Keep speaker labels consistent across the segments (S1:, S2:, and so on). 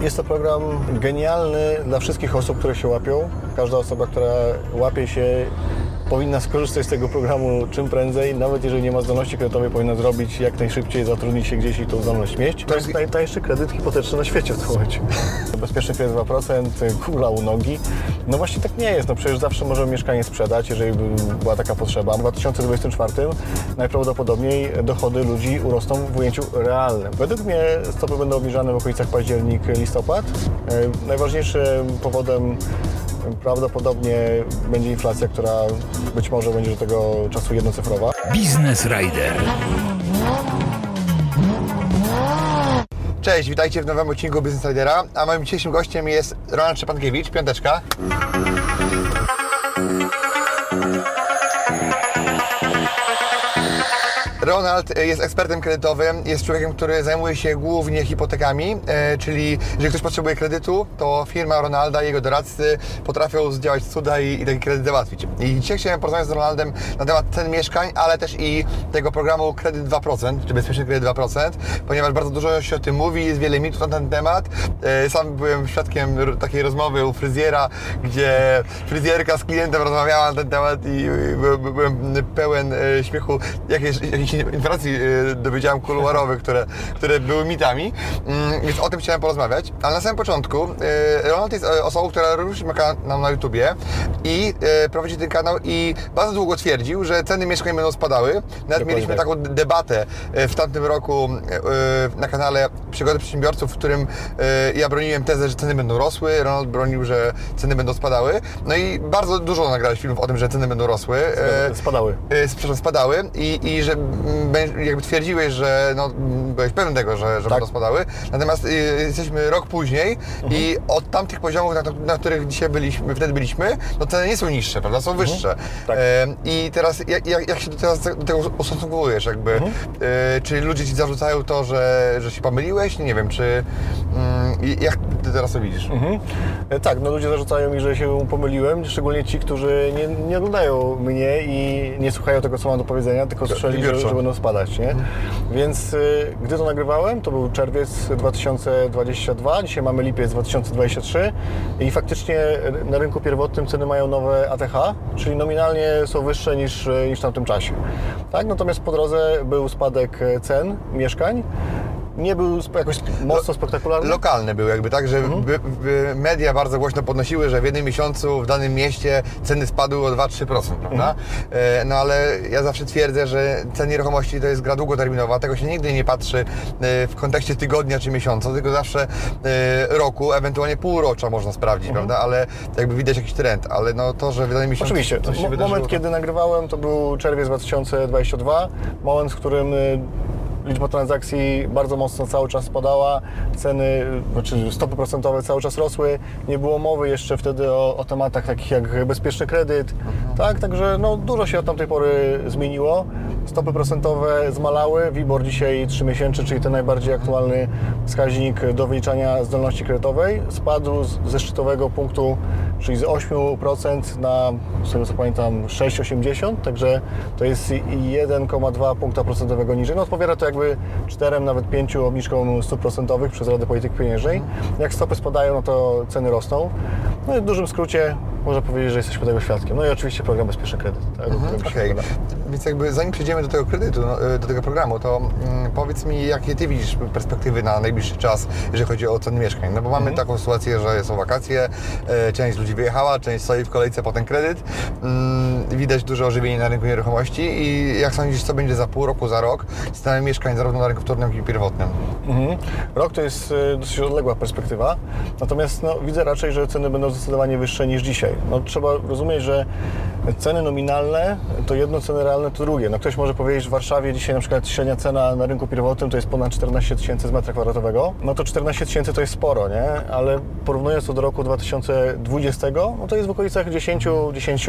S1: Jest to program genialny dla wszystkich osób, które się łapią. Każda osoba, która łapie się, powinna skorzystać z tego programu czym prędzej. Nawet jeżeli nie ma zdolności kredytowej, powinna zrobić jak najszybciej, zatrudnić się gdzieś i tą zdolność mieć. To jest najtańszy kredyt hipoteczny na świecie w tym momencie. Bezpieczny kredyt 2%, kugla u nogi. No właśnie tak nie jest. No przecież zawsze możemy mieszkanie sprzedać, jeżeli by była taka potrzeba. W 2024 najprawdopodobniej dochody ludzi urosną w ujęciu realnym. Według mnie stopy będą obniżane w okolicach październik, listopad. E, Najważniejszym powodem prawdopodobnie będzie inflacja, która być może będzie do tego czasu jednocyfrowa.
S2: Biznes Rider.
S3: Cześć, witajcie w nowym odcinku Business Ridera, a moim dzisiejszym gościem jest Ronald Szczepankiewicz, piąteczka. Ronald jest ekspertem kredytowym, jest człowiekiem, który zajmuje się głównie hipotekami, e, czyli jeżeli ktoś potrzebuje kredytu, to firma Ronalda i jego doradcy potrafią zdziałać cuda i, i taki kredyt załatwić. I dzisiaj chciałem porozmawiać z Ronaldem na temat cen mieszkań, ale też i tego programu Kredyt 2%, czy Bezpieczny Kredyt 2%, ponieważ bardzo dużo się o tym mówi, jest wiele mitów na ten temat. E, Sam byłem świadkiem takiej rozmowy u fryzjera, gdzie fryzjerka z klientem rozmawiała na ten temat i y, by- by- byłem pełen e, śmiechu, jakieś, jakichś informacji e, dowiedziałem kuluarowych, które, które były mitami, Mm, więc o tym chciałem porozmawiać. Ale na samym początku e, Ronald jest e, osobą, która również ma kanał na YouTubie i prowadzi ten kanał i bardzo długo twierdził, że ceny mieszkań będą spadały. Nawet mieliśmy
S1: tak.
S3: taką debatę w tamtym roku na kanale Przygody Przedsiębiorców, w którym ja broniłem tezę, że ceny będą rosły, Ronald bronił, że ceny będą spadały. No i bardzo dużo nagrałeś filmów o tym, że ceny będą rosły.
S1: Spadały.
S3: przepraszam, spadały i, i że jakby twierdziłeś, że no, byłeś pewny tego, że, że
S1: Tak.
S3: będą spadały. Natomiast y, jesteśmy rok później i od tamtych poziomów, na, na których dzisiaj byliśmy, wtedy byliśmy, no ceny nie są niższe, prawda? Są wyższe.
S1: Tak.
S3: E, I teraz jak, jak, się do, teraz do tego ustosunkowujesz? Jakby, e, czy ludzie ci zarzucają to, że, że się pomyliłeś? Nie wiem, czy mm, jak ty teraz to widzisz?
S1: Mhm. E, Tak, no ludzie zarzucają mi, że się pomyliłem, szczególnie ci, którzy nie, nie oglądają mnie i nie słuchają tego, co mam do powiedzenia, tylko słyszeli, że, że będą spadać, nie? Więc y, gdy to nagrywałem, to był czerwiec 2022, dzisiaj mamy lipiec 2023 i faktycznie na rynku pierwotnym ceny mają nowe ATH, czyli nominalnie są wyższe niż, niż w tamtym czasie. Tak, natomiast po drodze był spadek e, cen mieszkań, nie był jakoś mocno spektakularny.
S3: Lokalne były jakby tak, że
S1: Mhm.
S3: by, by media bardzo głośno podnosiły, że w jednym miesiącu w danym mieście ceny spadły o 2-3%, prawda?
S1: Mhm.
S3: No ale ja zawsze twierdzę, że ceny nieruchomości to jest gra długoterminowa, tego się nigdy nie patrzy e, w kontekście tygodnia czy miesiąca, tylko zawsze e, roku, ewentualnie półrocza można sprawdzić, prawda? Ale jakby widać jakiś trend, ale no to, że w danym miesiącu
S1: Oczywiście.
S3: coś się
S1: Mo-
S3: wydarzyło...
S1: moment,
S3: to-
S1: kiedy nagrywałem, to był czerwiec 2022. Moment, w którym y, liczba transakcji bardzo mocno cały czas spadała, ceny, znaczy stopy procentowe cały czas rosły. Nie było mowy jeszcze wtedy o, o tematach takich jak bezpieczny kredyt. Tak, także no, dużo się od tamtej pory zmieniło. Stopy procentowe zmalały. WIBOR dzisiaj 3 miesięczny, czyli ten najbardziej aktualny wskaźnik do wyliczania zdolności kredytowej, spadł z, ze szczytowego punktu, czyli z 8% na, z tego co pamiętam, 6,80, także to jest 1,2 punkta procentowego niżej. No odpowiada to jakby 4, nawet 5 obniżkom stóp procentowych przez Radę Polityki Pieniężnej. Jak stopy spadają, no to ceny rosną. No i w dużym skrócie można powiedzieć, że jesteśmy tego świadkiem. No i oczywiście program Bezpieczny Kredyt. Tak, o którym się
S3: Okej,
S1: gada.
S3: więc jakby zanim przejdziemy do tego kredytu, no, e, do tego programu, to mm, powiedz mi, jakie Ty widzisz perspektywy na najbliższy czas, jeżeli chodzi o ceny mieszkań? No bo mamy taką sytuację, że są wakacje, e, część ludzi wyjechała, część stoi w kolejce po ten kredyt, mm, widać duże ożywienie na rynku nieruchomości i jak sądzisz, co będzie za pół roku, za rok z cenami mieszkań zarówno na rynku wtórnym, jak i pierwotnym?
S1: Mhm. Rok to jest e, dosyć odległa perspektywa, natomiast no, widzę raczej, że ceny będą zdecydowanie wyższe niż dzisiaj. No, trzeba rozumieć, że Ceny nominalne to jedno, ceny realne to drugie. No ktoś może powiedzieć, że w Warszawie dzisiaj na przykład średnia cena na rynku pierwotnym to jest ponad 14 tysięcy z metra kwadratowego. No to 14 tysięcy to jest sporo, nie? Ale porównując to do roku 2020, no to jest w okolicach 10 10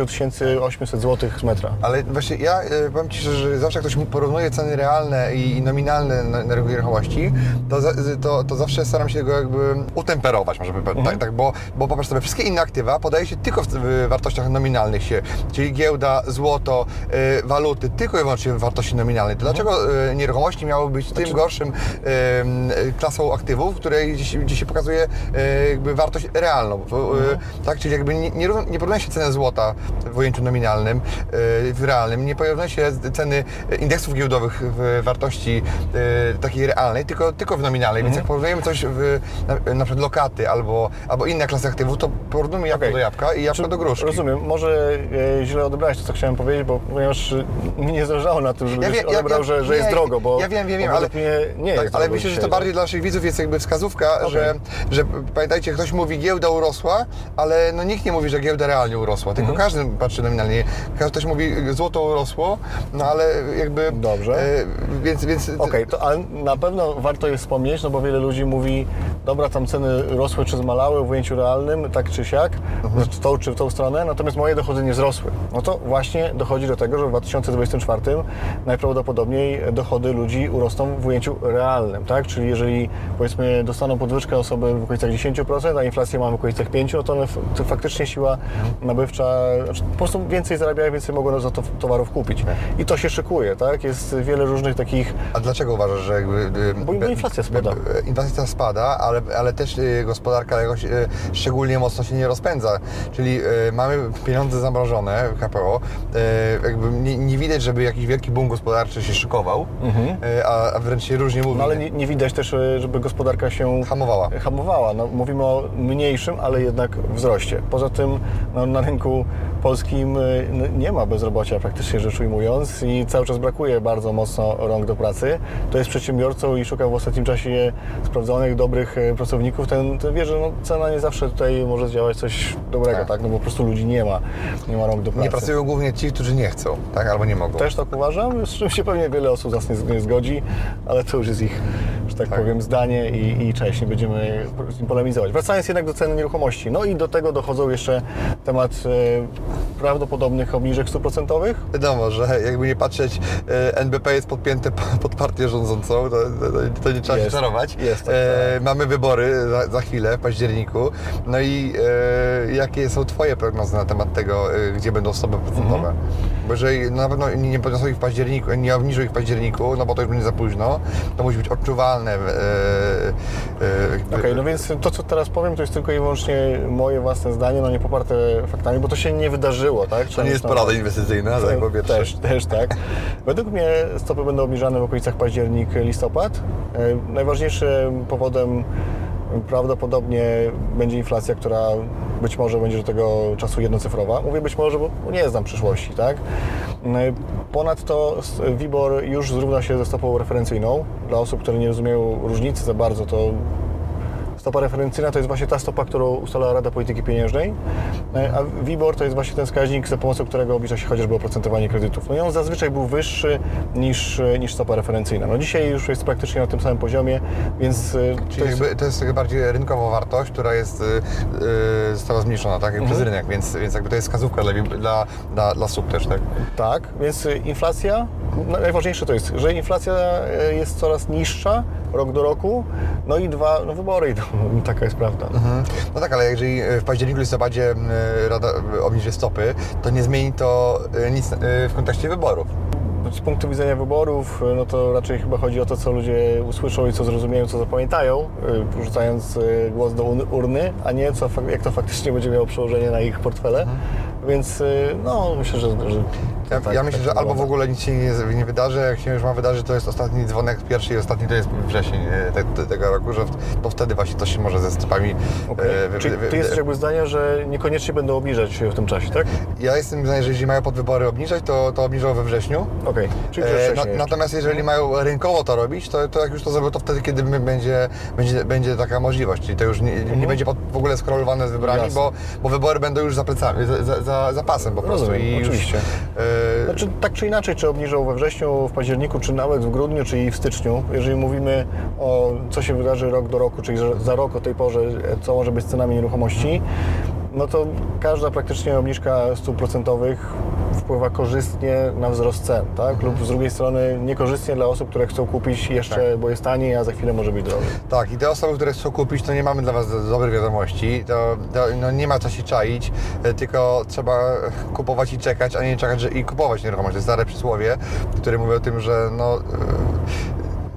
S1: 800 zł z metra.
S3: Ale właśnie ja e, powiem Ci, szczerze, że zawsze jak ktoś porównuje ceny realne i nominalne na, na rynku nieruchomości, to, za- to, to zawsze staram się go jakby utemperować, może by, tak, tak, bo, bo popatrz sobie, wszystkie inne aktywa podaje się tylko w, w wartościach nominalnych się, czyli giełda, złoto, e, waluty, tylko i wyłącznie w wartości nominalnej. To dlaczego e, nieruchomości miały być tym gorszym e, klasą aktywów, której gdzieś, gdzieś się pokazuje jakby wartość realną, e, tak, czyli jakby nie, nie, ró- nie porównuje się ceny złota w ujęciu nominalnym, w realnym, nie porównuje się ceny indeksów giełdowych w wartości takiej realnej, tylko, tylko w nominalnej, więc jak porównujemy coś w na, na przykład lokaty albo, albo inne klasy aktywów, to porównujmy jabłko
S1: Okej.
S3: do jabłka i jabłko
S1: Czy-
S3: do gruszki.
S1: Rozumiem. Może e, źle odebrałeś to, co chciałem powiedzieć, bo ponieważ mi nie zależało na tym, żebyś
S3: Ja ja
S1: odebrał,
S3: wiem,
S1: że, że
S3: nie,
S1: jest drogo, bo
S3: ja wiem, wiem, wiem, ale,
S1: mnie nie
S3: tak,
S1: jest
S3: ale myślę, że to
S1: dzisiaj,
S3: bardziej dla naszych widzów jest jakby wskazówka,
S1: Okej.
S3: że, że pamiętajcie, ktoś mówi giełda urosła, ale no nikt nie mówi, że giełda realnie urosła, tylko
S1: Mhm.
S3: każdy patrzy nominalnie. Ktoś mówi złoto urosło, no ale jakby...
S1: Dobrze.
S3: E, więc, więc
S1: Okej, to ale na pewno warto jest wspomnieć, no bo wiele ludzi mówi, dobra, tam ceny rosły czy zmalały w ujęciu realnym, tak czy siak,
S3: Mhm.
S1: w tą czy w tą stronę, natomiast moje dochody nie wzrosły. No to właśnie dochodzi do tego, że w 2024 najprawdopodobniej dochody ludzi urosną w ujęciu realnym, tak? Czyli jeżeli powiedzmy dostaną podwyżkę osoby w okolicach 10%, a inflację mamy w okolicach 5%, no to, one, to faktycznie siła nabywcza, znaczy po prostu więcej zarabiają, więcej mogą za to towarów kupić. I to się szykuje, tak? Jest wiele różnych takich
S3: A dlaczego uważasz, że jakby... y,
S1: Bo- inflacja spada.
S3: Inflacja spada, ale, ale też y, gospodarka jakoś y, szczególnie mocno się nie rozpędza. Czyli mamy pieniądze zamrożone KPO, y, jakby nie, nie widać, żeby jakiś wielki boom gospodarczy się szykował, y, a, a wręcz się różnie mówi.
S1: No ale nie, nie widać też, e, żeby gospodarka się
S3: Hamowała.
S1: hamowała. No, mówimy o mniejszym, ale jednak wzroście. Poza tym no, na rynku polskim e, nie ma bezrobocia praktycznie rzecz ujmując i cały czas brakuje bardzo mocno rąk do pracy. To jest przedsiębiorcą i szuka w ostatnim czasie sprawdzonych, dobrych e, pracowników. Ten, ten wie, że no, cena nie zawsze tutaj może zdziałać coś dobrego,
S3: Tak.
S1: tak. No bo po prostu ludzi nie ma, nie ma rąk do pracy.
S3: Nie pracują głównie ci, którzy nie chcą, tak? Albo nie mogą.
S1: Też tak uważam, z czym się pewnie wiele osób z nas nie, nie zgodzi, ale to już jest ich, że tak, powiem, zdanie i, i cześć, nie będziemy z nim polemizować. Wracając jednak do ceny nieruchomości, no i do tego dochodzą jeszcze temat e, prawdopodobnych obniżek stóp procentowych.
S3: Wiadomo, że jakby nie patrzeć, e, NBP jest podpięte pod partię rządzącą, to, to, to nie trzeba
S1: Jest,
S3: się czarować.
S1: jest tak,
S3: e, mamy wybory za, za chwilę, w październiku. No i e, jakie są Twoje prognozy na temat tego, e, gdzie będą stopy procentowe?
S1: Mhm.
S3: Bo jeżeli na pewno nie podniosą ich w październiku, nie obniżą ich w październiku, no bo to już będzie za późno, to musi być odczuwalne. E, e, jakby-
S1: Okej, no więc to, co teraz powiem, to jest tylko i wyłącznie moje własne zdanie, no nie poparte faktami, bo to się nie wydarzyło, tak?
S3: To nie jest porada inwestycyjna, tak po pierwsze.
S1: Też, też tak. Według mnie stopy będą obniżane w okolicach październik, listopad. E, Najważniejszym powodem prawdopodobnie będzie inflacja, która być może będzie do tego czasu jednocyfrowa. Mówię być może, bo nie znam przyszłości, tak? E, Ponadto WIBOR już zrówna się ze stopą referencyjną. Dla osób, które nie rozumieją różnicy za bardzo, to Stopa referencyjna to jest właśnie ta stopa, którą ustala Rada Polityki Pieniężnej, e, a WIBOR to jest właśnie ten wskaźnik, za pomocą którego oblicza się chociażby oprocentowanie kredytów. No i on zazwyczaj był wyższy niż, niż stopa referencyjna. No dzisiaj już jest praktycznie na tym samym poziomie, więc e,
S3: Czyli
S1: to jest,
S3: jakby to jest bardziej rynkowa wartość, która jest, y, y, została zmniejszona tak,
S1: Mhm.
S3: przez rynek, więc, więc jakby to jest wskazówka dla, dla, dla, dla sub też, tak?
S1: tak, więc e, inflacja, no, najważniejsze to jest, że inflacja e, jest coraz niższa rok do roku, no i dwa, no wybory idą, taka jest prawda.
S3: Mhm. No tak, ale jeżeli w październiku, listopadzie y, Rada y, obniży stopy, to nie zmieni to nic w kontekście wyborów.
S1: Z punktu widzenia wyborów, no to raczej chyba chodzi o to, co ludzie usłyszą i co zrozumieją, co zapamiętają, rzucając głos do ur- urny, a nie co, jak to faktycznie będzie miało przełożenie na ich portfele. Więc y, no, myślę, że... że
S3: Ja,
S1: tak-
S3: ja myślę,
S1: tak
S3: że albo w ogóle nic się nie, nie wydarzy, jak się już ma wydarzyć, to jest ostatni dzwonek pierwszy i ostatni to jest wrzesień y, te, te, tego roku, że to wtedy właśnie to się może ze stopami...
S1: Okej.
S3: y, wy-
S1: Czyli
S3: wy-
S1: ty jesteś jakby zdania, że niekoniecznie będą obniżać się w tym czasie, tak?
S3: Ja jestem zdania, że jeżeli mają podwybory obniżać, to, to obniżą we wrześniu.
S1: Okej, czyli że
S3: E, na, natomiast jeżeli mają rynkowo to robić, to, to jak już to zrobią, to wtedy, kiedy będzie, będzie, będzie taka możliwość. Czyli to już nie, nie będzie pod, w ogóle skorelowane z wyborami,
S1: Jasne.
S3: bo, bo wybory będą już za plecami, za, za, za, za pasem po prostu.
S1: Rozumiem,
S3: I już,
S1: oczywiście.
S3: e,
S1: Znaczy, tak czy inaczej, czy obniżą we wrześniu, w październiku, czy nawet w grudniu, czy i w styczniu, jeżeli mówimy o co się wydarzy rok do roku, czyli za rok o tej porze, co może być z cenami nieruchomości, no to każda praktycznie obniżka stóp procentowych wpływa korzystnie na wzrost cen, tak? Lub z drugiej strony niekorzystnie dla osób, które chcą kupić jeszcze, bo jest taniej, a za chwilę może być drożej.
S3: Tak, i te osoby, które chcą kupić, to nie mamy dla Was do- dobrych wiadomości. To, to no nie ma co się czaić, e, tylko trzeba kupować i czekać, a nie czekać że, i kupować nieruchomość. To jest stare przysłowie, które mówi o tym, że no, e,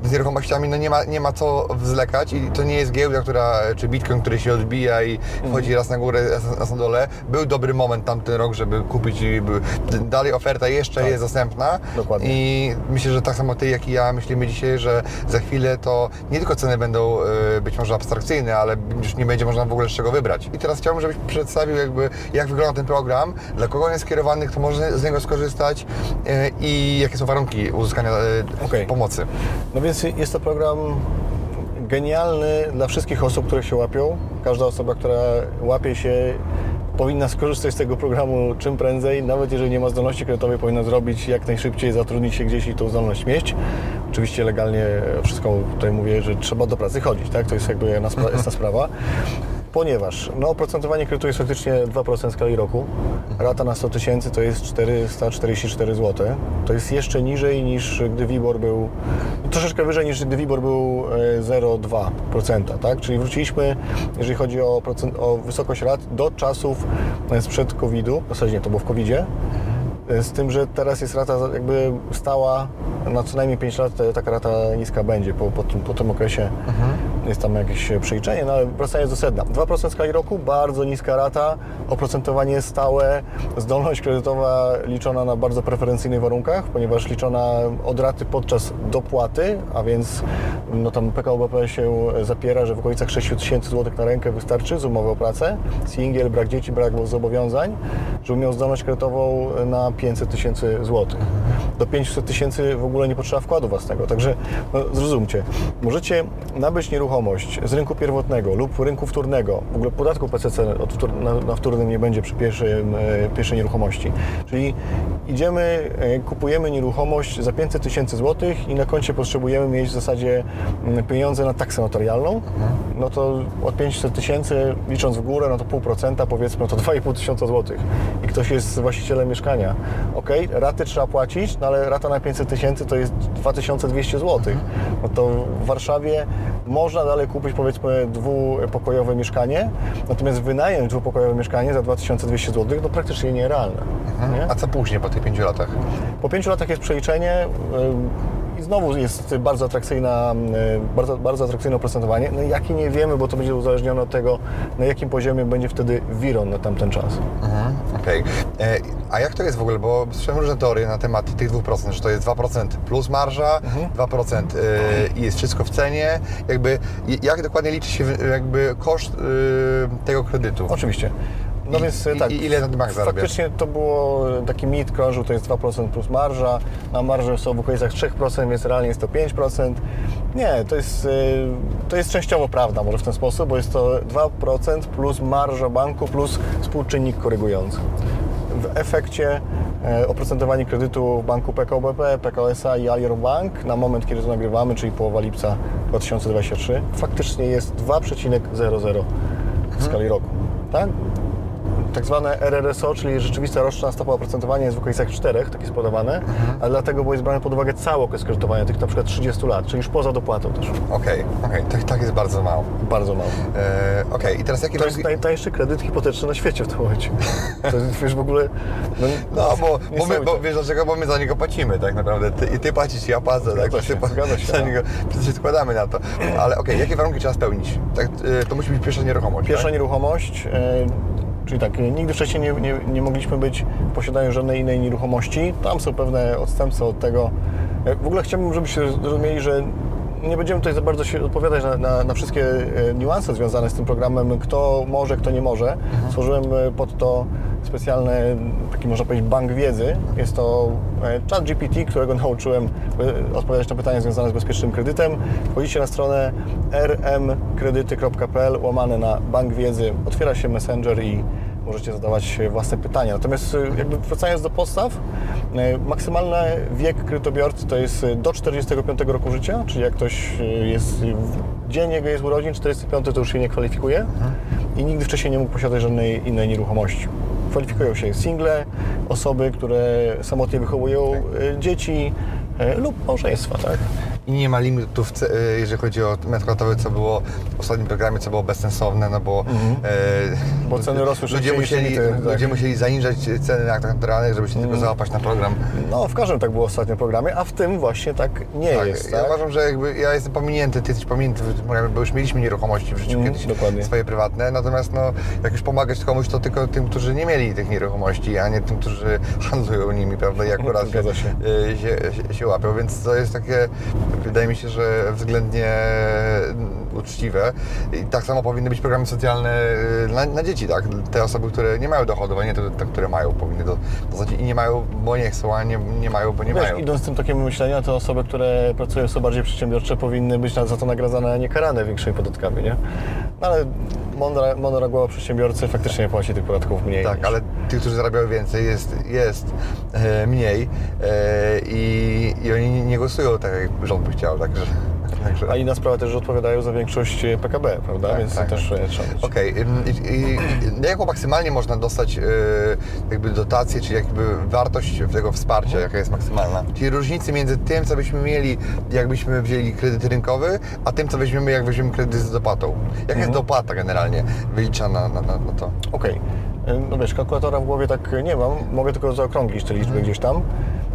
S3: z nieruchomościami no nie, ma, nie ma co wzlekać i to nie jest giełda, która, czy bitcoin, który się odbija i wchodzi raz na górę, raz, raz na dole. Był dobry moment tamten rok, żeby kupić i by, dalej oferta jeszcze jest dostępna.
S1: Dokładnie.
S3: I myślę, że tak samo Ty, jak i ja myślimy dzisiaj, że za chwilę to nie tylko ceny będą e, być może abstrakcyjne, ale już nie będzie można w ogóle z czego wybrać. I teraz chciałbym, żebyś przedstawił jakby, jak wygląda ten program, dla kogo on jest skierowany, kto może z niego skorzystać e, i jakie są warunki uzyskania e,
S1: Okej.
S3: pomocy.
S1: No więc jest to program genialny dla wszystkich osób, które się łapią. Każda osoba, która łapie się, powinna skorzystać z tego programu czym prędzej. Nawet jeżeli nie ma zdolności kredytowej, powinna zrobić jak najszybciej, zatrudnić się gdzieś i tą zdolność mieć. Oczywiście legalnie wszystko tutaj mówię, że trzeba do pracy chodzić, tak? To jest jakby jasna spra- sprawa. Ponieważ no, oprocentowanie kredytu jest faktycznie 2% w skali roku. Rata na 100 tysięcy to jest 444 zł. To jest jeszcze niżej niż gdy WIBOR był, troszeczkę wyżej niż gdy WIBOR był e, 0,2%, tak? Czyli wróciliśmy, jeżeli chodzi o, procent, o wysokość rat, do czasów e, sprzed COVID-u. W zasadzie nie, to było w COVID-zie. E, Z tym, że teraz jest rata jakby stała na co najmniej 5 lat, taka rata niska będzie po, po, tym, po tym okresie. Jest tam jakieś przeliczenie, no ale wracając do sedna. 2% w skali roku, bardzo niska rata, oprocentowanie stałe, zdolność kredytowa liczona na bardzo preferencyjnych warunkach, ponieważ liczona od raty podczas dopłaty, a więc no tam PKO BP się zapiera, że w okolicach 6 tysięcy złotych na rękę wystarczy z umowy o pracę. Singiel, brak dzieci, brak zobowiązań, żeby miał zdolność kredytową na 500 tysięcy złotych. Do 500 tysięcy w ogóle nie potrzeba wkładu własnego, także no, zrozumcie, możecie nabyć nieruchomość z rynku pierwotnego lub rynku wtórnego, w ogóle podatku PCC na, wtórnym nie będzie przy pierwszym, e, pierwszej nieruchomości, czyli idziemy, e, kupujemy nieruchomość za 500 tysięcy złotych i na koncie potrzebujemy mieć w zasadzie mm, pieniądze na taksę notarialną, no to od 500 tysięcy, licząc w górę, no to pół procenta, powiedzmy, no to 2,5 tysiąca złotych. I ktoś jest właścicielem mieszkania. Ok, raty trzeba płacić, no ale rata na 500 tysięcy to jest 2200 złotych. No to w Warszawie można dalej kupić, powiedzmy, dwupokojowe mieszkanie, natomiast wynająć dwupokojowe mieszkanie za 2200 złotych, to praktycznie nierealne. Nie?
S3: A co później po tych pięciu latach?
S1: Po pięciu latach jest przeliczenie y, i znowu jest bardzo atrakcyjna, y, bardzo, bardzo atrakcyjne oprocentowanie, no jakie nie wiemy, bo to będzie uzależnione od tego, na jakim poziomie będzie wtedy Wiron na tamten czas.
S3: Mhm, Okej. E, A jak to jest w ogóle? Bo słyszałem różne teorie na temat tych 2%, że to jest 2% plus marża, 2% e, i jest wszystko w cenie. Jakby, jak dokładnie liczy się jakby koszt e, tego kredytu?
S1: Oczywiście. No
S3: I-
S1: więc
S3: i-
S1: tak.
S3: i ile na tym zarabia?
S1: Faktycznie to było taki mit krążył, to jest 2% plus marża. Na marże są w okolicach 3%, więc realnie jest to 5%. Nie, to jest, y, to jest częściowo prawda, może w ten sposób, bo jest to 2% plus marża banku plus współczynnik korygujący. W efekcie e, oprocentowanie kredytu w banku PKO BP, PKO SA i Alior Bank na moment, kiedy to nagrywamy, czyli połowa lipca 2023, faktycznie jest 2,00 w skali roku. Tak? Tak zwane RRSO, czyli rzeczywista roczna stopa oprocentowania jest w okolicach 4, tak jest podawane, a dlatego, jest brane pod uwagę cały okres kredytowania, tych na przykład 30 lat, czyli już poza dopłatą też.
S3: Okej, okej, tak, tak jest bardzo mało.
S1: Bardzo mało.
S3: E, Okej, i teraz jakie
S1: To jest
S3: warunki-
S1: najtańszy kredyt hipoteczny na świecie w tym momencie. To jest, wiesz, w ogóle... No,
S3: No, bo, bo, my, bo wiesz dlaczego? Bo my za niego płacimy tak naprawdę. Ty, I ty płacisz, ja płacę, tak?
S1: Zgadza się,
S3: Ty
S1: zgadza się,
S3: Za
S1: no.
S3: niego, się składamy na to. Ale okej, jakie warunki trzeba spełnić? Tak, e, to musi być pierwsza nieruchomość,
S1: Pierwsza
S3: tak?
S1: nieruchomość, e, czyli tak, e, nigdy wcześniej nie, nie, nie mogliśmy być w posiadaniu żadnej innej nieruchomości. Tam są pewne odstępstwa od tego. E, W ogóle chciałbym, żebyście zrozumieli, że nie będziemy tutaj za bardzo się odpowiadać na, na, na wszystkie e, niuanse związane z tym programem, kto może, kto nie może. Stworzyłem e, pod to specjalny, taki można powiedzieć, bank wiedzy. Jest to e, chat GPT, którego nauczyłem odpowiadać na pytania związane z bezpiecznym kredytem. Wchodzicie na stronę rmkredyty.pl łamane na bank wiedzy, otwiera się Messenger i możecie zadawać własne pytania. Natomiast y, jakby wracając do podstaw, y, maksymalny wiek kredytobiorcy to jest y, do 45 roku życia, czyli jak ktoś jest dzień jego jest urodzin, 45 to już się nie kwalifikuje i nigdy wcześniej nie mógł posiadać żadnej innej nieruchomości. Kwalifikują się single, osoby, które samotnie wychowują dzieci lub małżeństwa, tak?
S3: I nie ma limitów, e, jeżeli chodzi o metr kwadratowy, co było w ostatnim programie, co było bezsensowne, no bo, e,
S1: Bo ceny rosły
S3: ludzie musieli,
S1: limity, tak.
S3: ludzie musieli zaniżać ceny na aktach naturalnych, żeby się tylko załapać na program.
S1: No, w każdym tak było w ostatnim programie, a w tym właśnie tak nie
S3: Tak,
S1: jest,
S3: ja
S1: tak?
S3: uważam, że jakby ja jestem pominięty, ty jesteś pominięty bo już mieliśmy nieruchomości w życiu
S1: Mm,
S3: kiedyś,
S1: dokładnie.
S3: swoje prywatne, natomiast no, jak już pomagać komuś, to tylko tym, którzy nie mieli tych nieruchomości, a nie tym, którzy handlują nimi, prawda, i akurat
S1: się.
S3: y, się, się, się łapią, więc to jest takie, wydaje mi się, że względnie mm, uczciwe. I tak samo powinny być programy socjalne y, dla, na dzieci, tak? Te osoby, które nie mają dochodów, a nie te, te które mają, powinny do- dostać i nie mają, bo nie chcą, a nie, nie mają, bo nie
S1: Wiesz,
S3: mają.
S1: idąc tym tokiem myślenia, to osoby, które pracują są bardziej przedsiębiorcze, powinny być na- za to nagradzane, a nie karane większymi podatkami, nie? No ale mądra, mądra głowa przedsiębiorcy faktycznie płaci tych podatków mniej.
S3: Tak,
S1: niż-
S3: ale tych, którzy zarabiają więcej, jest, jest e, mniej e, i, i oni nie głosują tak, jak rząd by chciał, także... także...
S1: A inna sprawa też, że odpowiadają za większość e, PKB, prawda?
S3: Tak,
S1: Więc
S3: tak.
S1: też e, trzeba mieć.
S3: Okej, ym, i, i, i jaką maksymalnie można dostać e, jakby dotację, czyli jakby wartość tego wsparcia, jaka jest maksymalna? Czyli różnicy między tym, co byśmy mieli, jakbyśmy wzięli kredyt rynkowy, a tym, co weźmiemy, jak weźmiemy kredyt z dopłatą. Jaka jest dopłata generalnie wyliczana na, na, na to?
S1: Okej. E, No wiesz, kalkulatora w głowie tak nie mam, mogę tylko zaokrąglić te liczby gdzieś tam.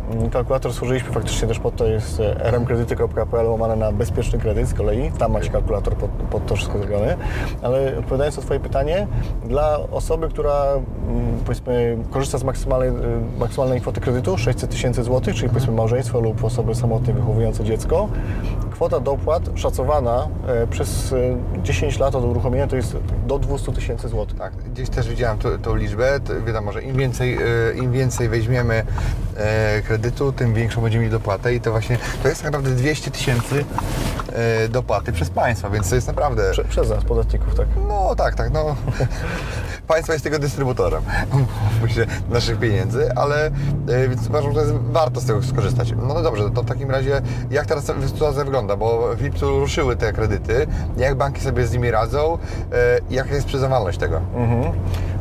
S1: Mm, Kalkulator służyliśmy faktycznie też pod to jest e, rmkredyty.pl łamane na bezpieczny kredyt z kolei. Tam macie kalkulator pod, pod to wszystko zrobione. Ale odpowiadając na Twoje pytanie, dla osoby, która mm, powiedzmy korzysta z maksymalnej, y, maksymalnej kwoty kredytu 600 tysięcy złotych, czyli powiedzmy małżeństwo lub osoby samotnie wychowujące dziecko, kwota dopłat szacowana e, przez e, 10 lat od uruchomienia to jest do 200 tysięcy złotych.
S3: Tak, gdzieś też widziałem tą, liczbę. To wiadomo, że im więcej, e, im więcej weźmiemy e, kredytu, tym większą będziemy mieli dopłatę i to właśnie, to jest tak naprawdę 200 tysięcy e, dopłaty przez państwa, więc to jest naprawdę...
S1: Prze, przez nas, podatników, tak.
S3: No tak, tak, no. Państwo jest tego dystrybutorem myślę, naszych pieniędzy, ale e, więc uważam, że jest warto z tego skorzystać. No, no dobrze, to w takim razie jak teraz sytuacja wygląda, bo w lipcu ruszyły te kredyty, jak banki sobie z nimi radzą, e, jaka jest przyznawalność tego?
S1: Mhm.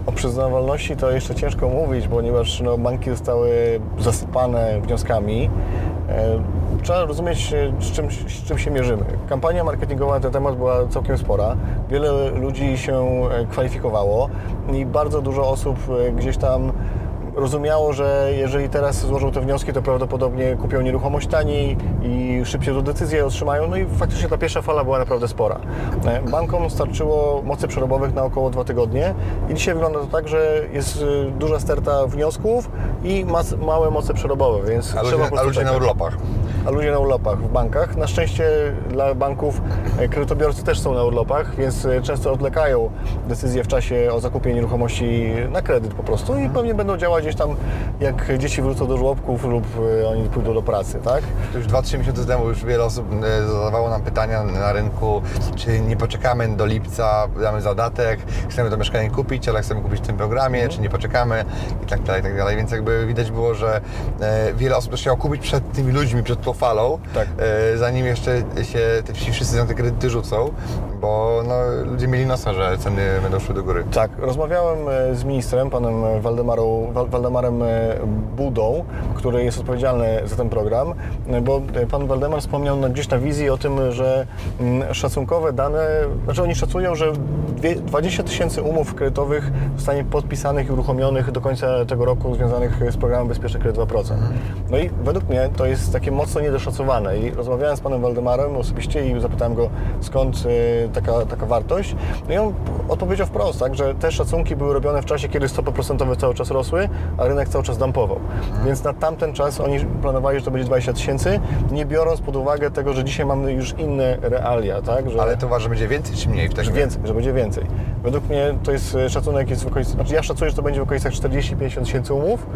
S1: O przyznawalności to jeszcze ciężko mówić, ponieważ no, banki zostały zasypane wnioskami. E, Trzeba rozumieć, e, z czym, z czym się mierzymy. Kampania marketingowa na ten temat była całkiem spora. Wiele ludzi się kwalifikowało i bardzo dużo osób gdzieś tam rozumiało, że jeżeli teraz złożą te wnioski, to prawdopodobnie kupią nieruchomość taniej i szybciej tą decyzję otrzymają. No i faktycznie ta pierwsza fala była naprawdę spora. E, Bankom starczyło mocy przerobowych na około dwa tygodnie i dzisiaj wygląda to tak, że jest y, duża sterta wniosków i małe moce przerobowe, więc trzeba
S3: ludzie,
S1: po
S3: a
S1: prostu
S3: ludzie na urlopach.
S1: A ludzie na urlopach w bankach. Na szczęście dla banków e, kredytobiorcy też są na urlopach, więc e, często odlekają decyzje w czasie o zakupie nieruchomości na kredyt po prostu i pewnie będą działać gdzieś tam, jak dzieci wrócą do żłobków lub e, oni pójdą do pracy, tak?
S3: Już 2-3 miesiące temu już wiele osób zadawało nam pytania na rynku, czy nie poczekamy do lipca, damy zadatek, chcemy to mieszkanie kupić, ale chcemy kupić w tym programie, czy nie poczekamy i tak dalej, i tak dalej. Więc jakby widać było, że wiele osób też chciało kupić przed tymi ludźmi, przed tą falą,
S1: Tak.
S3: e, zanim jeszcze się te, wszyscy na te kredyty rzucą, bo no, ludzie mieli nosa, że ceny będą szły do góry.
S1: Tak, rozmawiałem e, z ministrem, panem Waldemarą, Wal- Waldemarem e, Budą, który jest odpowiedzialny za ten program, e, bo pan Waldemar wspomniał na- gdzieś na wizji o tym, że mm, szacunkowe dane, znaczy oni szacują, że dwie- 20 tysięcy umów kredytowych zostanie podpisanych i uruchomionych do końca tego roku związanych z programem Bezpieczny Kredyt 2%. No i według mnie to jest takie mocno niedoszacowane i rozmawiałem z panem Waldemarem osobiście i zapytałem go skąd taka, taka wartość. No i on odpowiedział wprost, tak, że te szacunki były robione w czasie, kiedy stopy procentowe cały czas rosły, a rynek cały czas dumpował. Więc na tamten czas oni planowali, że to będzie 20 tysięcy, nie biorąc pod uwagę tego, że dzisiaj mamy już inne realia, tak? Że,
S3: Ale to uważa, że będzie więcej czy mniej w takim
S1: więcej, że będzie więcej. Według mnie to jest e, szacunek jest w okolicach, znaczy ja szacuję, że to będzie w okolicach 40-50 tysięcy umów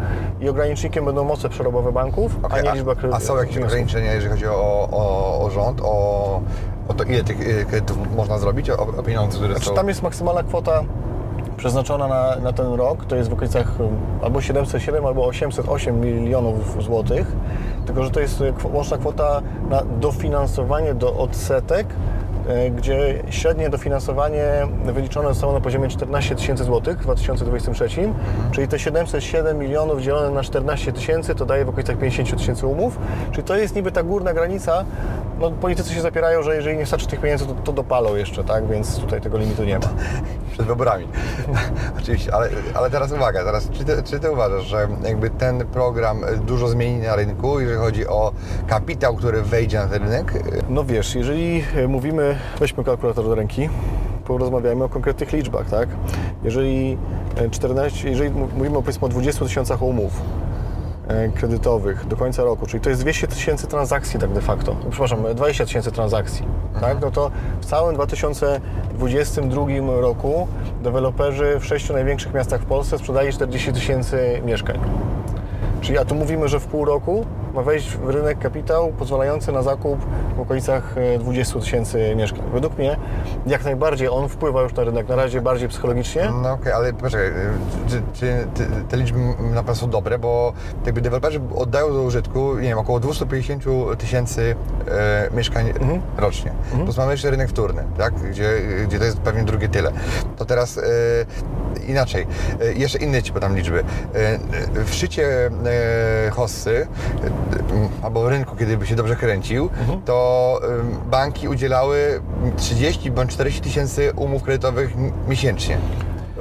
S1: i ogranicznikiem będą moce przerobowe banków, a
S3: Okej,
S1: nie liczba kredytów.
S3: a są jakieś ograniczenia, jeżeli chodzi o, o, o rząd, o, o to, ile tych y, kredytów można zrobić, o, o pieniądze, które
S1: Znaczy,
S3: są...
S1: tam jest maksymalna kwota przeznaczona na, na ten rok. To jest w okolicach um, albo 707, albo 808 milionów złotych, tylko że to jest kwo- łączna kwota na dofinansowanie do odsetek, gdzie średnie dofinansowanie wyliczone zostało na poziomie 14 tysięcy złotych w 2023, czyli te 707 milionów dzielone na 14 tysięcy to daje w okolicach 50 tysięcy umów, czyli to jest niby ta górna granica, no politycy się zapierają, że jeżeli nie starczy tych pieniędzy, to, to dopalą jeszcze, tak, więc tutaj tego limitu nie ma.
S3: przed wyborami. Oczywiście, ale, ale teraz uwaga, teraz, czy, ty, czy ty uważasz, że jakby ten program dużo zmieni na rynku, jeżeli chodzi o kapitał, który wejdzie na ten rynek?
S1: No wiesz, jeżeli e, mówimy, weźmy kalkulator do ręki, porozmawiajmy o konkretnych liczbach, tak? Jeżeli e, 14, jeżeli mu- mówimy o powiedzmy o 20 tysiącach umów e, kredytowych do końca roku, czyli to jest 200 tysięcy transakcji tak de facto, no, przepraszam, e, 20 tysięcy transakcji, tak? No to w całym 2022 roku deweloperzy w sześciu największych miastach w Polsce sprzedali 40 tysięcy mieszkań. Czyli a tu mówimy, że w pół roku ma wejść w rynek kapitał pozwalający na zakup w okolicach e, 20 tysięcy mieszkań. Według mnie jak najbardziej on wpływa już na rynek, na razie bardziej psychologicznie.
S3: No okej, ale poczekaj, czy, czy te, te liczby na pewno są dobre, bo jakby deweloperzy oddają do użytku, nie wiem, około 250 tysięcy e, mieszkań rocznie. Plus mamy jeszcze rynek wtórny, tak? gdzie, gdzie to jest pewnie drugie tyle. To teraz e, inaczej, e, jeszcze inne Ci podam liczby. E, w szczycie e, hossy, e, albo rynku, kiedy by się dobrze kręcił, to e, banki udzielały 30 bądź 40 tysięcy umów kredytowych miesięcznie.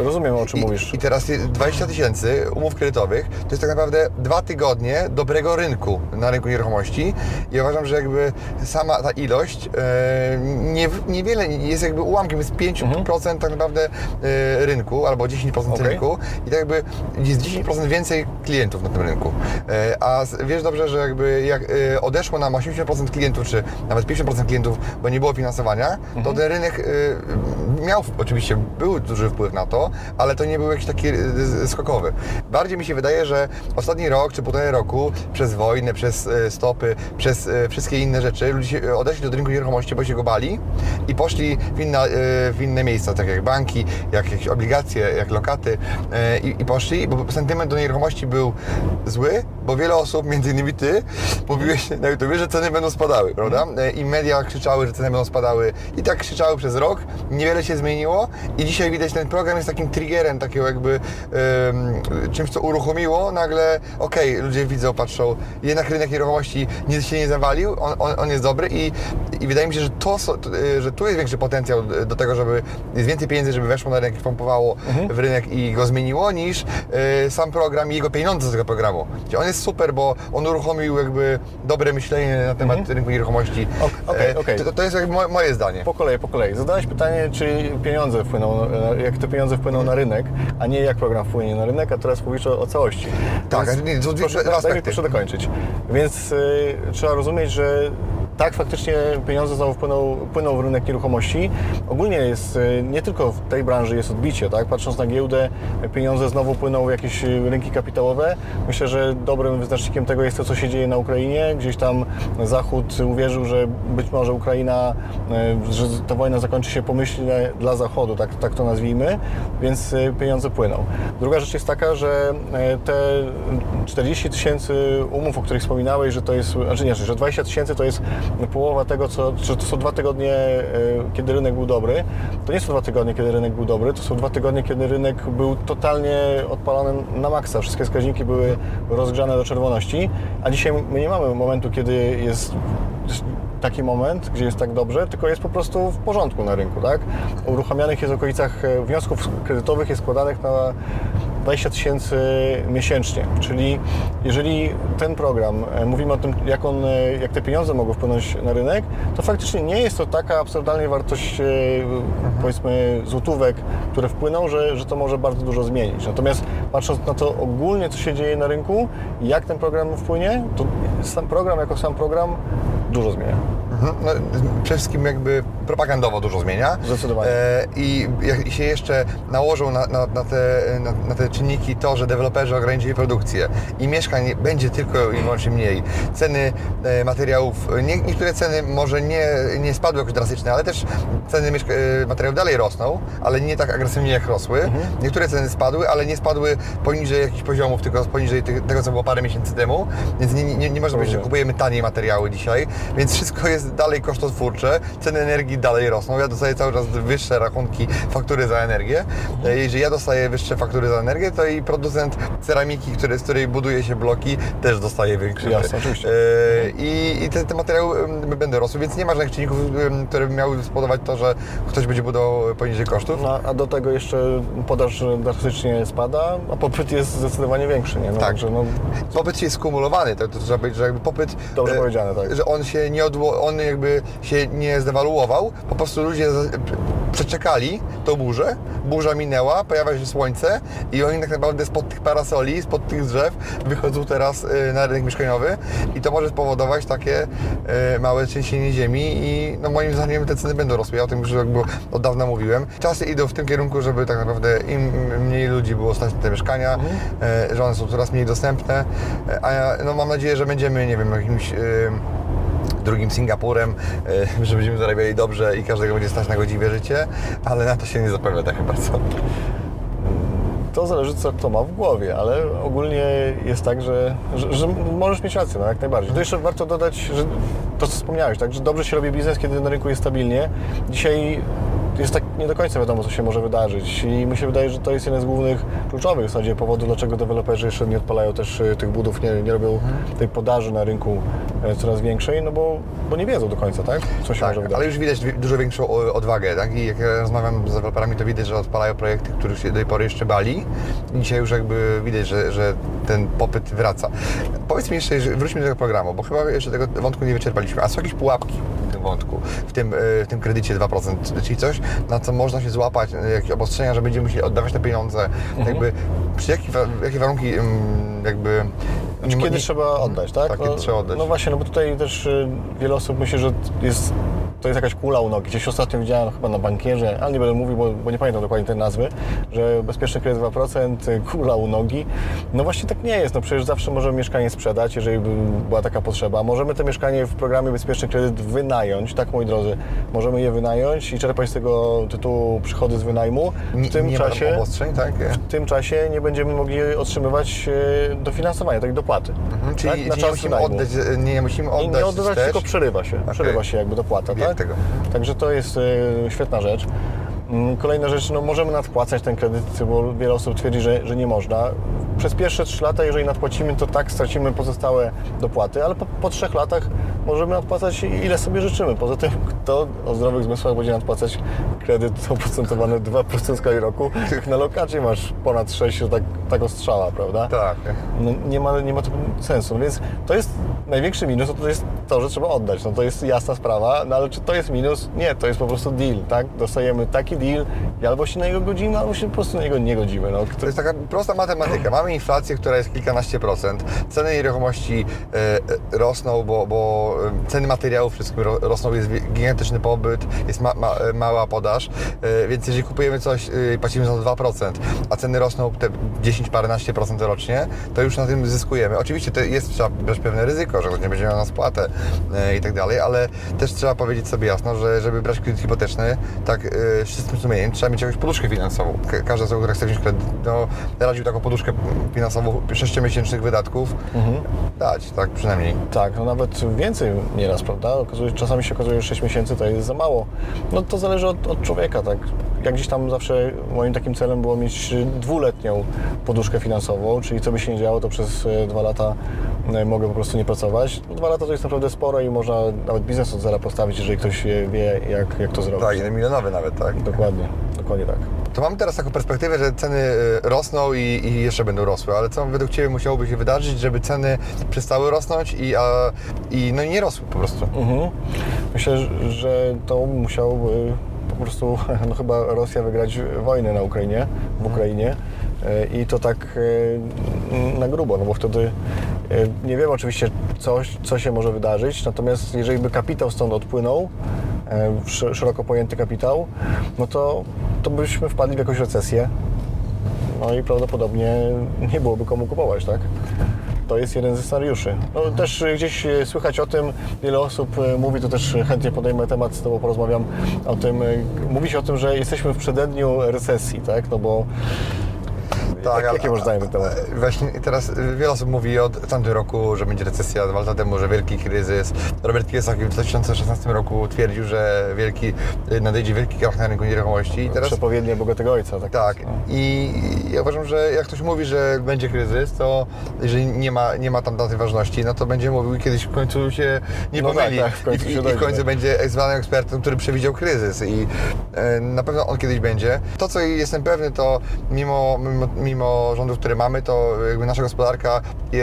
S1: Rozumiem o czym
S3: I,
S1: mówisz.
S3: I teraz 20 tysięcy umów kredytowych to jest tak naprawdę dwa tygodnie dobrego rynku na rynku nieruchomości i uważam, że jakby sama ta ilość e, nie, niewiele jest jakby ułamkiem, jest 5% tak naprawdę e, rynku albo 10%
S1: Okej.
S3: rynku i tak jakby jest 10% więcej klientów na tym rynku. E, a wiesz dobrze, że jakby jak e, odeszło nam 80% klientów, czy nawet 50% klientów, bo nie było finansowania, to ten rynek e, miał oczywiście był duży wpływ na to, ale to nie był jakiś taki e, skokowy. Bardziej mi się wydaje, że ostatni rok czy półtorej roku przez wojnę, przez e, stopy, przez e, wszystkie inne rzeczy ludzie odeszli do rynku nieruchomości, bo się go bali i poszli w, inna, e, w inne miejsca, tak jak banki, jak jakieś obligacje, jak lokaty e, i, i poszli, bo sentyment do nieruchomości był zły, bo wiele osób, między innymi ty, mówiłeś na YouTubie, że ceny będą spadały, prawda? E, I media krzyczały, że ceny będą spadały i tak krzyczały przez rok, niewiele się zmieniło i dzisiaj widać ten program jest takim triggerem, takiego jakby em, czymś, co uruchomiło, nagle okej, ludzie widzą, patrzą, jednak rynek nieruchomości nie, się nie zawalił, on, on, on jest dobry i, i wydaje mi się, że, to, że tu jest większy potencjał do tego, żeby jest więcej pieniędzy, żeby weszło na rynek i pompowało w rynek i go zmieniło, niż e, sam program i jego pieniądze z tego programu. On jest super, bo on uruchomił jakby dobre myślenie na temat rynku nieruchomości.
S1: Ok- okej,
S3: E. To, to jest jakby moje, moje zdanie.
S1: Po kolei, po kolei. Zadałeś pytanie, czy pieniądze wpłyną, e, jak te pieniądze wpłyną na rynek, a nie jak program wpłynie na rynek, a teraz mówisz o, o całości.
S3: Tak,
S1: Więc
S3: nie, to
S1: proszę, proszę dokończyć. Więc y, trzeba rozumieć, że tak, faktycznie pieniądze znowu wpłyną, płyną w rynek nieruchomości. Ogólnie jest, y, nie tylko w tej branży jest odbicie, tak? Patrząc na giełdę, pieniądze znowu płyną w jakieś y, rynki kapitałowe. Myślę, że dobrym wyznacznikiem tego jest to, co się dzieje na Ukrainie. Gdzieś tam Zachód uwierzył, że być może Ukraina, y, że ta wojna zakończy się pomyślnie dla Zachodu, tak, tak to nazwijmy, więc pieniądze płyną. Druga rzecz jest taka, że te 40 tysięcy umów, o których wspominałeś, że to jest, znaczy nie, że 20 tysięcy to jest połowa tego, co, że to są dwa tygodnie, e, kiedy rynek był dobry. To nie są dwa tygodnie, kiedy rynek był dobry, to są dwa tygodnie, kiedy rynek był totalnie odpalony na maksa. Wszystkie wskaźniki były rozgrzane do czerwoności, a dzisiaj my nie mamy momentu, kiedy jest taki moment, gdzie jest tak dobrze, tylko jest po prostu w porządku na rynku, tak? Uruchamianych jest w okolicach e, wniosków kredytowych jest składanych na 20 tysięcy miesięcznie, czyli jeżeli ten program, e, mówimy o tym, jak, on, e, jak te pieniądze mogą wpłynąć na rynek, to faktycznie nie jest to taka absurdalnie wartość, e, powiedzmy, złotówek, które wpłyną, że, że to może bardzo dużo zmienić. Natomiast patrząc na to ogólnie, co się dzieje na rynku i jak ten program wpłynie, to sam program jako sam program dużo zmienia.
S3: Mhm. No, przede wszystkim jakby propagandowo dużo zmienia.
S1: Zdecydowanie.
S3: E, I jak się jeszcze nałożą na, na, na, te, na, te czynniki to, że deweloperzy ograniczyli produkcję i mieszkań będzie tylko i wyłącznie mniej, ceny e, materiałów, nie, niektóre ceny może nie, nie spadły jakoś drastycznie, ale też ceny mieszka- e, materiałów dalej rosną, ale nie tak agresywnie jak rosły. Niektóre ceny spadły, ale nie spadły poniżej jakichś poziomów, tylko poniżej tego, co było parę miesięcy temu, więc nie, nie, nie można powiedzieć, że kupujemy taniej materiały dzisiaj, więc wszystko jest dalej kosztotwórcze, ceny energii dalej rosną, ja dostaję cały czas wyższe rachunki, faktury za energię. E, Jeżeli ja dostaję wyższe faktury za energię, to i producent ceramiki, który, z której buduje się bloki, też dostaje większe.
S1: Jasne, oczywiście.
S3: E, I, i te, te materiały em, będą rosły, więc nie ma żadnych czynników, które by miały spowodować to, że ktoś będzie budował poniżej kosztów.
S1: No, a do tego jeszcze podaż drastycznie spada, a popyt jest zdecydowanie większy, nie? No,
S3: Tak.
S1: Także no,
S3: Popyt jest skumulowany, to, to trzeba powiedzieć, że jakby popyt...
S1: Dobrze
S3: e,
S1: powiedziane, tak.
S3: Że on się nie odło, on jakby się nie zdewaluował, po prostu ludzie przeczekali tą burzę, burza minęła, pojawia się słońce i oni tak naprawdę spod tych parasoli, spod tych drzew wychodzą teraz e, na rynek mieszkaniowy. I to może spowodować takie e, małe trzęsienie ziemi i no moim zdaniem te ceny będą rosły. Ja o tym już jakby od dawna mówiłem. Czasy idą w tym kierunku, żeby tak naprawdę im mniej ludzi było stać na te mieszkania, e, że one są coraz mniej dostępne, a ja no, mam nadzieję, że będziemy, nie wiem, jakimś drugim Singapurem, e, że będziemy zarabiali dobrze i każdego będzie stać na godziwe życie, ale na to się nie zapowiada chyba co.
S1: to zależy co kto ma w głowie, ale ogólnie jest tak, że, że, że możesz mieć rację, no jak najbardziej. To jeszcze warto dodać, że to co wspomniałeś, tak, że dobrze się robi biznes, kiedy na rynku jest stabilnie. Dzisiaj jest tak nie do końca wiadomo, co się może wydarzyć i mi się wydaje, że to jest jeden z głównych, kluczowych w zasadzie powodów, dlaczego deweloperzy jeszcze nie odpalają też e, tych budów, nie, nie robią tej podaży na rynku e, coraz większej, no bo, bo nie wiedzą do końca, tak, co się
S3: Tak,
S1: może wydarzyć.
S3: ale już widać wi- dużo większą odwagę, tak? I jak ja rozmawiam z deweloperami, to widać, że odpalają projekty, których się do tej pory jeszcze bali. I dzisiaj już jakby widać, że, że ten popyt wraca. Powiedz mi jeszcze, wróćmy do tego programu, bo chyba jeszcze tego wątku nie wyczerpaliśmy. A są jakieś pułapki w tym wątku, w tym, e, w tym kredycie 2%, czyli coś, na co można się złapać, e, jakieś obostrzenia, że będziemy musieli oddawać te pieniądze,
S1: Mhm.
S3: jakby przy jakich, wa- jakie warunki mm, jakby...
S1: Znaczy,
S3: nie-
S1: kiedy
S3: nie-
S1: trzeba oddać, tak?
S3: Tak, kiedy trzeba oddać.
S1: No właśnie, no bo tutaj też y, wiele osób myśli, że jest, to jest jakaś kula u nogi. Gdzieś ostatnio widziałem chyba na bankierze, ale nie będę mówił, bo, bo nie pamiętam dokładnie tej nazwy, że bezpieczny kredyt 2%, y, kula u nogi. No właśnie tak nie jest, no przecież zawsze możemy mieszkanie sprzedać, jeżeli by była taka potrzeba. Możemy to mieszkanie w programie bezpieczny kredyt wynająć, tak moi drodzy. Możemy je wynająć i czerpać z tego tytułu przychody z wynajmu.
S3: Nie,
S1: W tym
S3: nie tam
S1: czasie
S3: tak?
S1: w tym czasie nie będziemy mogli otrzymywać e, dofinansowania, tak dopłaty.
S3: Mhm, Czyli,
S1: tak?
S3: czyli nie musimy oddać, nie, nie musimy
S1: Nie,
S3: oddać
S1: nie oddawać,
S3: wstecz.
S1: tylko przerywa się. Przerywa się jakby dopłata, tak? Także to jest e, świetna rzecz. Mm, Kolejna rzecz, no możemy nadpłacać ten kredyt, bo wiele osób twierdzi, że, że nie można. Przez pierwsze 3 lata, jeżeli nadpłacimy, to tak stracimy pozostałe dopłaty, ale po, po 3 latach możemy nadpłacać ile sobie życzymy. Poza tym, kto o zdrowych zmysłach będzie nadpłacać kredyt oprocentowany 2% w skali roku, jak na lokacie masz ponad 6, to tak, tak ostrzała, prawda?
S3: Tak.
S1: No, nie, ma, nie ma to sensu. No więc to jest największy minus, no to jest to, że trzeba oddać. No to jest jasna sprawa, no ale czy to jest minus? Nie, to jest po prostu deal, tak? Dostajemy taki deal i albo się na niego godzimy, albo się po prostu na niego nie godzimy. No,
S3: To
S1: kto,
S3: jest taka prosta matematyka. Mamy inflację, która jest kilkanaście procent. Ceny nieruchomości e, e, rosną, bo, bo e, ceny materiałów wszystkim ro, rosną, jest gigantyczny pobyt, jest ma, ma, e, mała podaż, e, więc jeżeli kupujemy coś e, i płacimy za to 2%, a ceny rosną te 10 paręnaście procent rocznie, to już na tym zyskujemy. Oczywiście to jest, trzeba brać pewne ryzyko, że nie będzie miał na spłatę e, i tak dalej, ale też trzeba powiedzieć sobie jasno, że żeby brać kredyt hipoteczny, tak z czystym sumieniem, trzeba mieć jakąś poduszkę finansową. Ka- Każda osoba, która chce wziąć kredyt, no, radził taką poduszkę finansową 6-miesięcznych wydatków dać, tak przynajmniej.
S1: tak, no nawet więcej nieraz, prawda? Okazuje, czasami się okazuje, że 6 miesięcy to jest za mało. No to zależy od, od człowieka, tak? Jak gdzieś tam zawsze moim takim celem było mieć dwuletnią poduszkę finansową, czyli co by się nie działo, to przez e, dwa lata e, mogę po prostu nie pracować. No, dwa lata to jest naprawdę sporo i można nawet biznes od zera postawić, jeżeli ktoś wie, jak, jak to zrobić.
S3: Tak, jeden milionowy nawet, tak.
S1: Dokładnie, dokładnie tak.
S3: To mamy teraz taką perspektywę, że ceny y, rosną i, i jeszcze będą rosły, ale co według Ciebie musiałoby się wydarzyć, żeby ceny przestały rosnąć i, a, i no nie rosły po prostu?
S1: Mhm. Myślę, że to musiałby po prostu no chyba Rosja wygrać wojnę na Ukrainie, w Ukrainie e, i to tak e, na grubo, no bo wtedy Nie wiem oczywiście, coś, co się może wydarzyć, natomiast jeżeli by kapitał stąd odpłynął, szeroko pojęty kapitał, no to, to byśmy wpadli w jakąś recesję. No i prawdopodobnie nie byłoby komu kupować, tak? To jest jeden ze scenariuszy. No, też e, gdzieś e, słychać o tym, wiele osób e, mówi, to też chętnie podejmę temat, z Tobą porozmawiam o tym. e, Mówi się o tym, że jesteśmy w przededniu recesji, tak? No bo
S3: Tak,
S1: jak, jakie masz zdanie na ten temat?
S3: Właśnie teraz wiele osób mówi od tamtym roku, że będzie recesja, dwa lata temu, że wielki kryzys. Robert Kiyosaki w 2016 roku twierdził, że wielki, nadejdzie wielki krach na rynku nieruchomości. I teraz
S1: Przepowiednie Bogatego Ojca, tak?
S3: tak.
S1: No.
S3: I ja uważam, że jak ktoś mówi, że będzie kryzys, to jeżeli nie ma, nie ma tam daty ważności, no to będzie mówił i kiedyś w końcu się nie
S1: No
S3: pomyli.
S1: tak, tak, w końcu
S3: I,
S1: się
S3: i, I w końcu
S1: tak.
S3: będzie zwanym ekspertem, który przewidział kryzys i e, na pewno on kiedyś będzie. To, co jestem pewny, to mimo, mimo, mimo rządów, które mamy, to jakby nasza gospodarka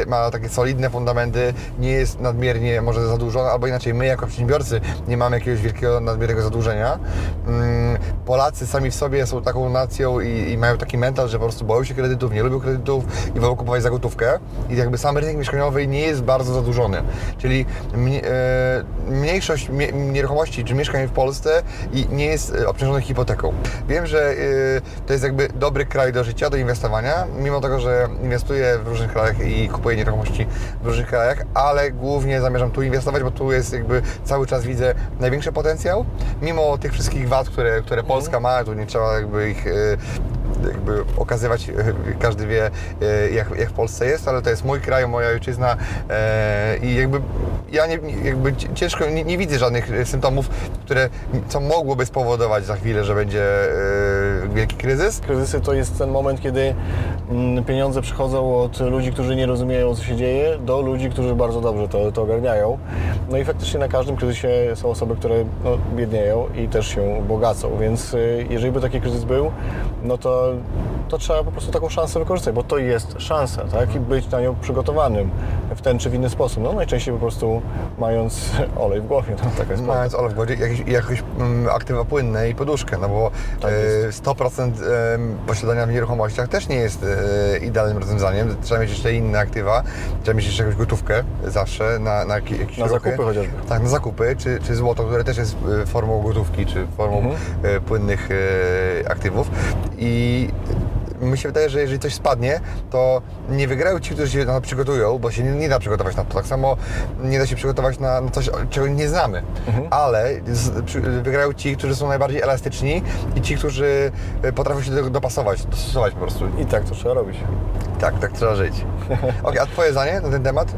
S3: ma takie solidne fundamenty, nie jest nadmiernie może zadłużona, albo inaczej, my jako przedsiębiorcy nie mamy jakiegoś wielkiego, nadmiernego zadłużenia. Mm, Polacy sami w sobie są taką nacją i, i mają taki mental, że po prostu boją się kredytów, nie lubią kredytów i wolą kupować za gotówkę. I jakby sam rynek mieszkaniowy nie jest bardzo zadłużony. Czyli e, mniejszość nieruchomości czy mieszkań w Polsce nie jest e, obciążonych hipoteką. Wiem, że e, to jest jakby dobry kraj do życia, do inwestowania, mimo tego, że inwestuję w różnych krajach i kupuję nieruchomości w różnych krajach, ale głównie zamierzam tu inwestować, bo tu jest jakby cały czas widzę największy potencjał, mimo tych wszystkich wad, które, które Polska ma, tu nie trzeba jakby ich e, jakby okazywać, e, każdy wie e, jak, jak w Polsce jest, ale to jest mój kraj, moja ojczyzna e, i jakby ja nie, jakby ciężko, nie, nie widzę żadnych symptomów, które, co mogłoby spowodować za chwilę, że będzie wielki kryzys.
S1: Kryzysy to jest ten moment, kiedy mm, pieniądze przychodzą od ludzi, którzy nie rozumieją, co się dzieje, do ludzi, którzy bardzo dobrze to, to ogarniają. No i faktycznie na każdym kryzysie są osoby, które no, biednieją i też się bogacą, więc jeżeli by taki kryzys był, no to, to trzeba po prostu taką szansę wykorzystać, bo to jest szansa, tak? I być na nią przygotowanym w ten czy w inny sposób. No najczęściej po prostu mając olej w głowie, no taka jest.
S3: Mając olej w głowie, jakieś, jakieś mm, aktywa płynne i poduszkę, no bo
S1: Tak
S3: e,
S1: jest.
S3: 100% em, posiadania w nieruchomościach też nie jest e, idealnym rozwiązaniem. Trzeba mieć jeszcze inne aktywa, trzeba mieć jeszcze jakąś gotówkę zawsze na, na jakie- jakieś
S1: Na
S3: ruchy.
S1: zakupy chociażby.
S3: Tak, na zakupy, czy, czy złoto, które też jest e, formą gotówki, czy formą
S1: Mhm.
S3: e, płynnych e, aktywów. I mi się wydaje, że jeżeli coś spadnie, to nie wygrają ci, którzy się na to przygotują, bo się nie, nie da przygotować na to. Tak samo nie da się przygotować na, na coś, czego nie znamy.
S1: Mhm.
S3: Ale z, przy, wygrają ci, którzy są najbardziej elastyczni i ci, którzy e, potrafią się do tego dopasować, dostosować po prostu.
S1: I tak to trzeba robić.
S3: Tak, tak trzeba żyć. Okej, a Twoje zdanie na ten temat?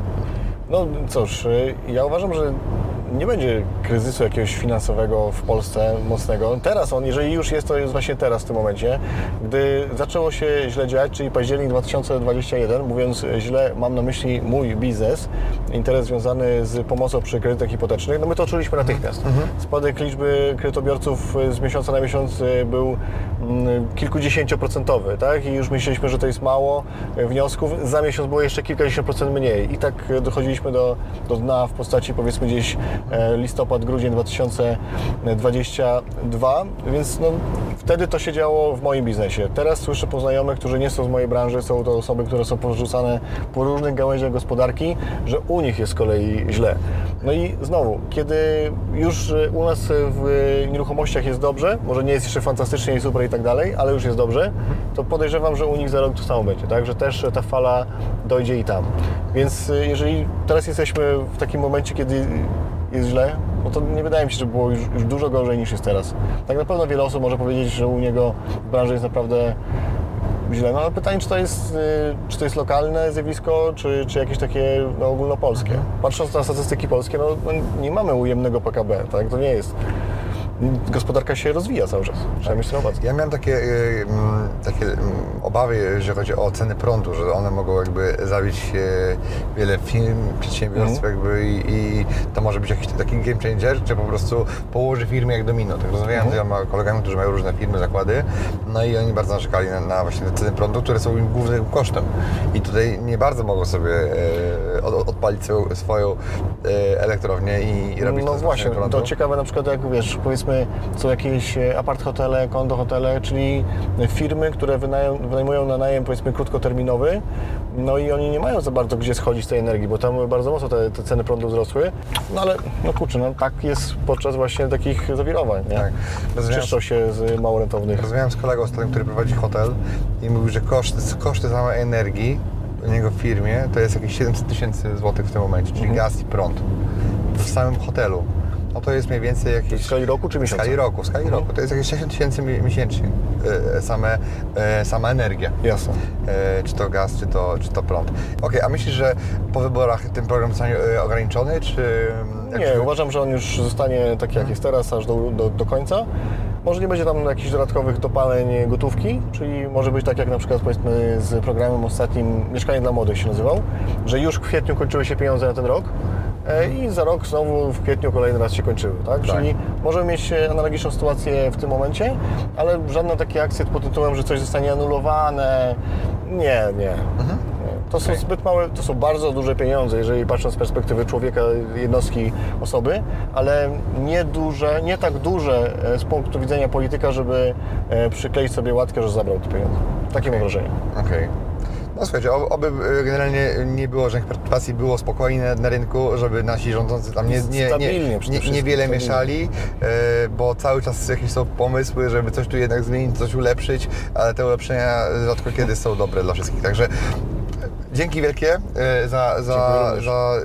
S1: No cóż, y, ja uważam, że nie będzie kryzysu jakiegoś finansowego w Polsce mocnego. Teraz on, jeżeli już jest, to jest właśnie teraz w tym momencie, gdy zaczęło się źle dziać, czyli październik 2021, mówiąc źle, mam na myśli mój biznes, interes związany z pomocą przy kredytach hipotecznych, no my to czuliśmy natychmiast. Spadek liczby kredytobiorców z miesiąca na miesiąc y, był mm, kilkudziesięcioprocentowy, tak? I już myśleliśmy, że to jest mało y, wniosków. Za miesiąc było jeszcze kilkadziesiąt procent mniej. I tak y, dochodziliśmy do, do dna w postaci powiedzmy gdzieś listopad, grudzień 2022, więc no, wtedy to się działo w moim biznesie. Teraz słyszę po znajomych, którzy nie są z mojej branży, są to osoby, które są porzucane po różnych gałęziach gospodarki, że u nich jest z kolei źle. No i znowu, kiedy już e, u nas w nieruchomościach jest dobrze, może nie jest jeszcze fantastycznie i super i tak dalej, ale już jest dobrze, to podejrzewam, że u nich za rok to samo będzie, tak? Że też ta fala dojdzie i tam. Więc e, jeżeli teraz jesteśmy w takim momencie, kiedy jest źle, no to nie wydaje mi się, że było już, już dużo gorzej niż jest teraz. Tak na pewno wiele osób może powiedzieć, że u niego w branży jest naprawdę źle, no ale pytanie, czy to jest, y, czy to jest lokalne zjawisko, czy, czy jakieś takie no, ogólnopolskie. Patrząc na statystyki polskie, no, nie mamy ujemnego PKB, tak? To nie jest. Gospodarka się rozwija cały czas, trzeba mieć uwadze.
S3: Ja miałem takie, y, mm, takie mm, obawy, jeżeli chodzi o ceny prądu, że one mogą jakby zabić y, wiele firm, przedsiębiorstw jakby i, i to może być jakiś taki game changer, czy po prostu położy firmy jak domino. Tak rozmawiałem z wieloma kolegami, którzy mają różne firmy, zakłady, no i oni bardzo narzekali na, na właśnie te ceny prądu, które są im głównym kosztem. I tutaj nie bardzo mogą sobie sobie od, odpalić swoją, swoją e, elektrownię i, i robić
S1: No
S3: to z
S1: właśnie, to ciekawe na przykład jak wiesz, powiedzmy są jakieś e, apart hotele, kondo hotele, czyli firmy, które wynają, wynajmują na najem powiedzmy krótkoterminowy, no i oni nie mają za bardzo gdzie schodzić tej energii, bo tam bardzo mocno te, te ceny prądu wzrosły, no ale no kurczę, no tak jest podczas właśnie takich zawirowań, nie?
S3: Tak. Rozumiem.
S1: Czyszczą się z mało rentownych.
S3: Rozmawiałem z kolegą ostatnio, który prowadzi hotel i mówił, że koszt, koszty samej energii niego w firmie to jest jakieś 700 tysięcy złotych w tym momencie, czyli gaz i prąd w samym hotelu. No to jest mniej więcej jakieś...
S1: W skali roku czy
S3: W
S1: miesiąca?
S3: skali roku, w skali
S1: Mhm.
S3: roku. To jest jakieś 60 tysięcy mi- miesięcznie e, same, e, sama energia.
S1: Jasne.
S3: E, czy to gaz, czy to, czy to prąd. Okej, a myślisz, że po wyborach ten program zostanie e, ograniczony, czy... jak
S1: Nie,
S3: się-
S1: uważam, że on już zostanie taki jak jest teraz, aż do, do, do końca. Może nie będzie tam jakichś dodatkowych dopaleń gotówki, czyli może być tak jak na przykład powiedzmy z programem ostatnim Mieszkanie dla Młodych się nazywał, że już w kwietniu kończyły się pieniądze na ten rok e, i za rok znowu w kwietniu kolejny raz się kończyły, tak? Czyli możemy mieć e, analogiczną sytuację w tym momencie, ale żadne takie akcje pod tytułem, że coś zostanie anulowane, nie, nie. Nie. To są zbyt małe, to są bardzo duże pieniądze, jeżeli patrząc z perspektywy człowieka, jednostki, osoby, ale nie duże, nie tak duże e, z punktu widzenia polityka, żeby e, przykleić sobie łatkę, że zabrał te pieniądze. Takie mam wrażenie.
S3: Okej. No słuchajcie, ob- oby y, generalnie nie było żadnych perturbacji, było spokojne na rynku, żeby nasi rządzący tam nie, nie, nie, nie, niewiele mieszali, bo cały czas jakieś są pomysły, żeby coś tu jednak zmienić, coś ulepszyć, ale te ulepszenia rzadko kiedy są dobre dla wszystkich. Także dzięki wielkie y, za, za, za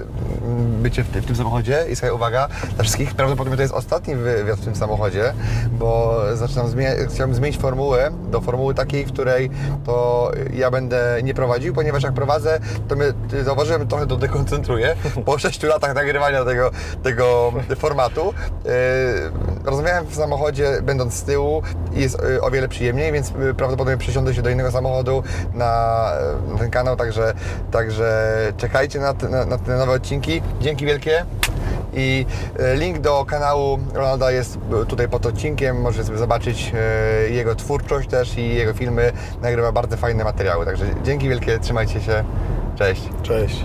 S3: bycie w, w tym samochodzie i słuchaj, uwaga, dla wszystkich prawdopodobnie to jest ostatni wywiad w tym samochodzie, bo zaczynam zmieniać, chciałbym zmienić formułę do formuły takiej, w której to ja będę nie prowadził, ponieważ jak prowadzę, to mnie, zauważyłem, trochę to dekoncentruję po 6 latach nagrywania tego, tego formatu. Yy, rozmawiałem w samochodzie, będąc z tyłu i jest yy, o wiele przyjemniej, więc prawdopodobnie przesiądę się do innego samochodu na, na ten kanał, także, także czekajcie na te, na, na te nowe odcinki. Dzięki wielkie. I e, link do kanału Ronalda jest tutaj pod odcinkiem. Możecie sobie zobaczyć e, jego twórczość też i jego filmy. Nagrywa bardzo fajne materiały. Także dzięki wielkie, trzymajcie się. Cześć.
S1: Cześć.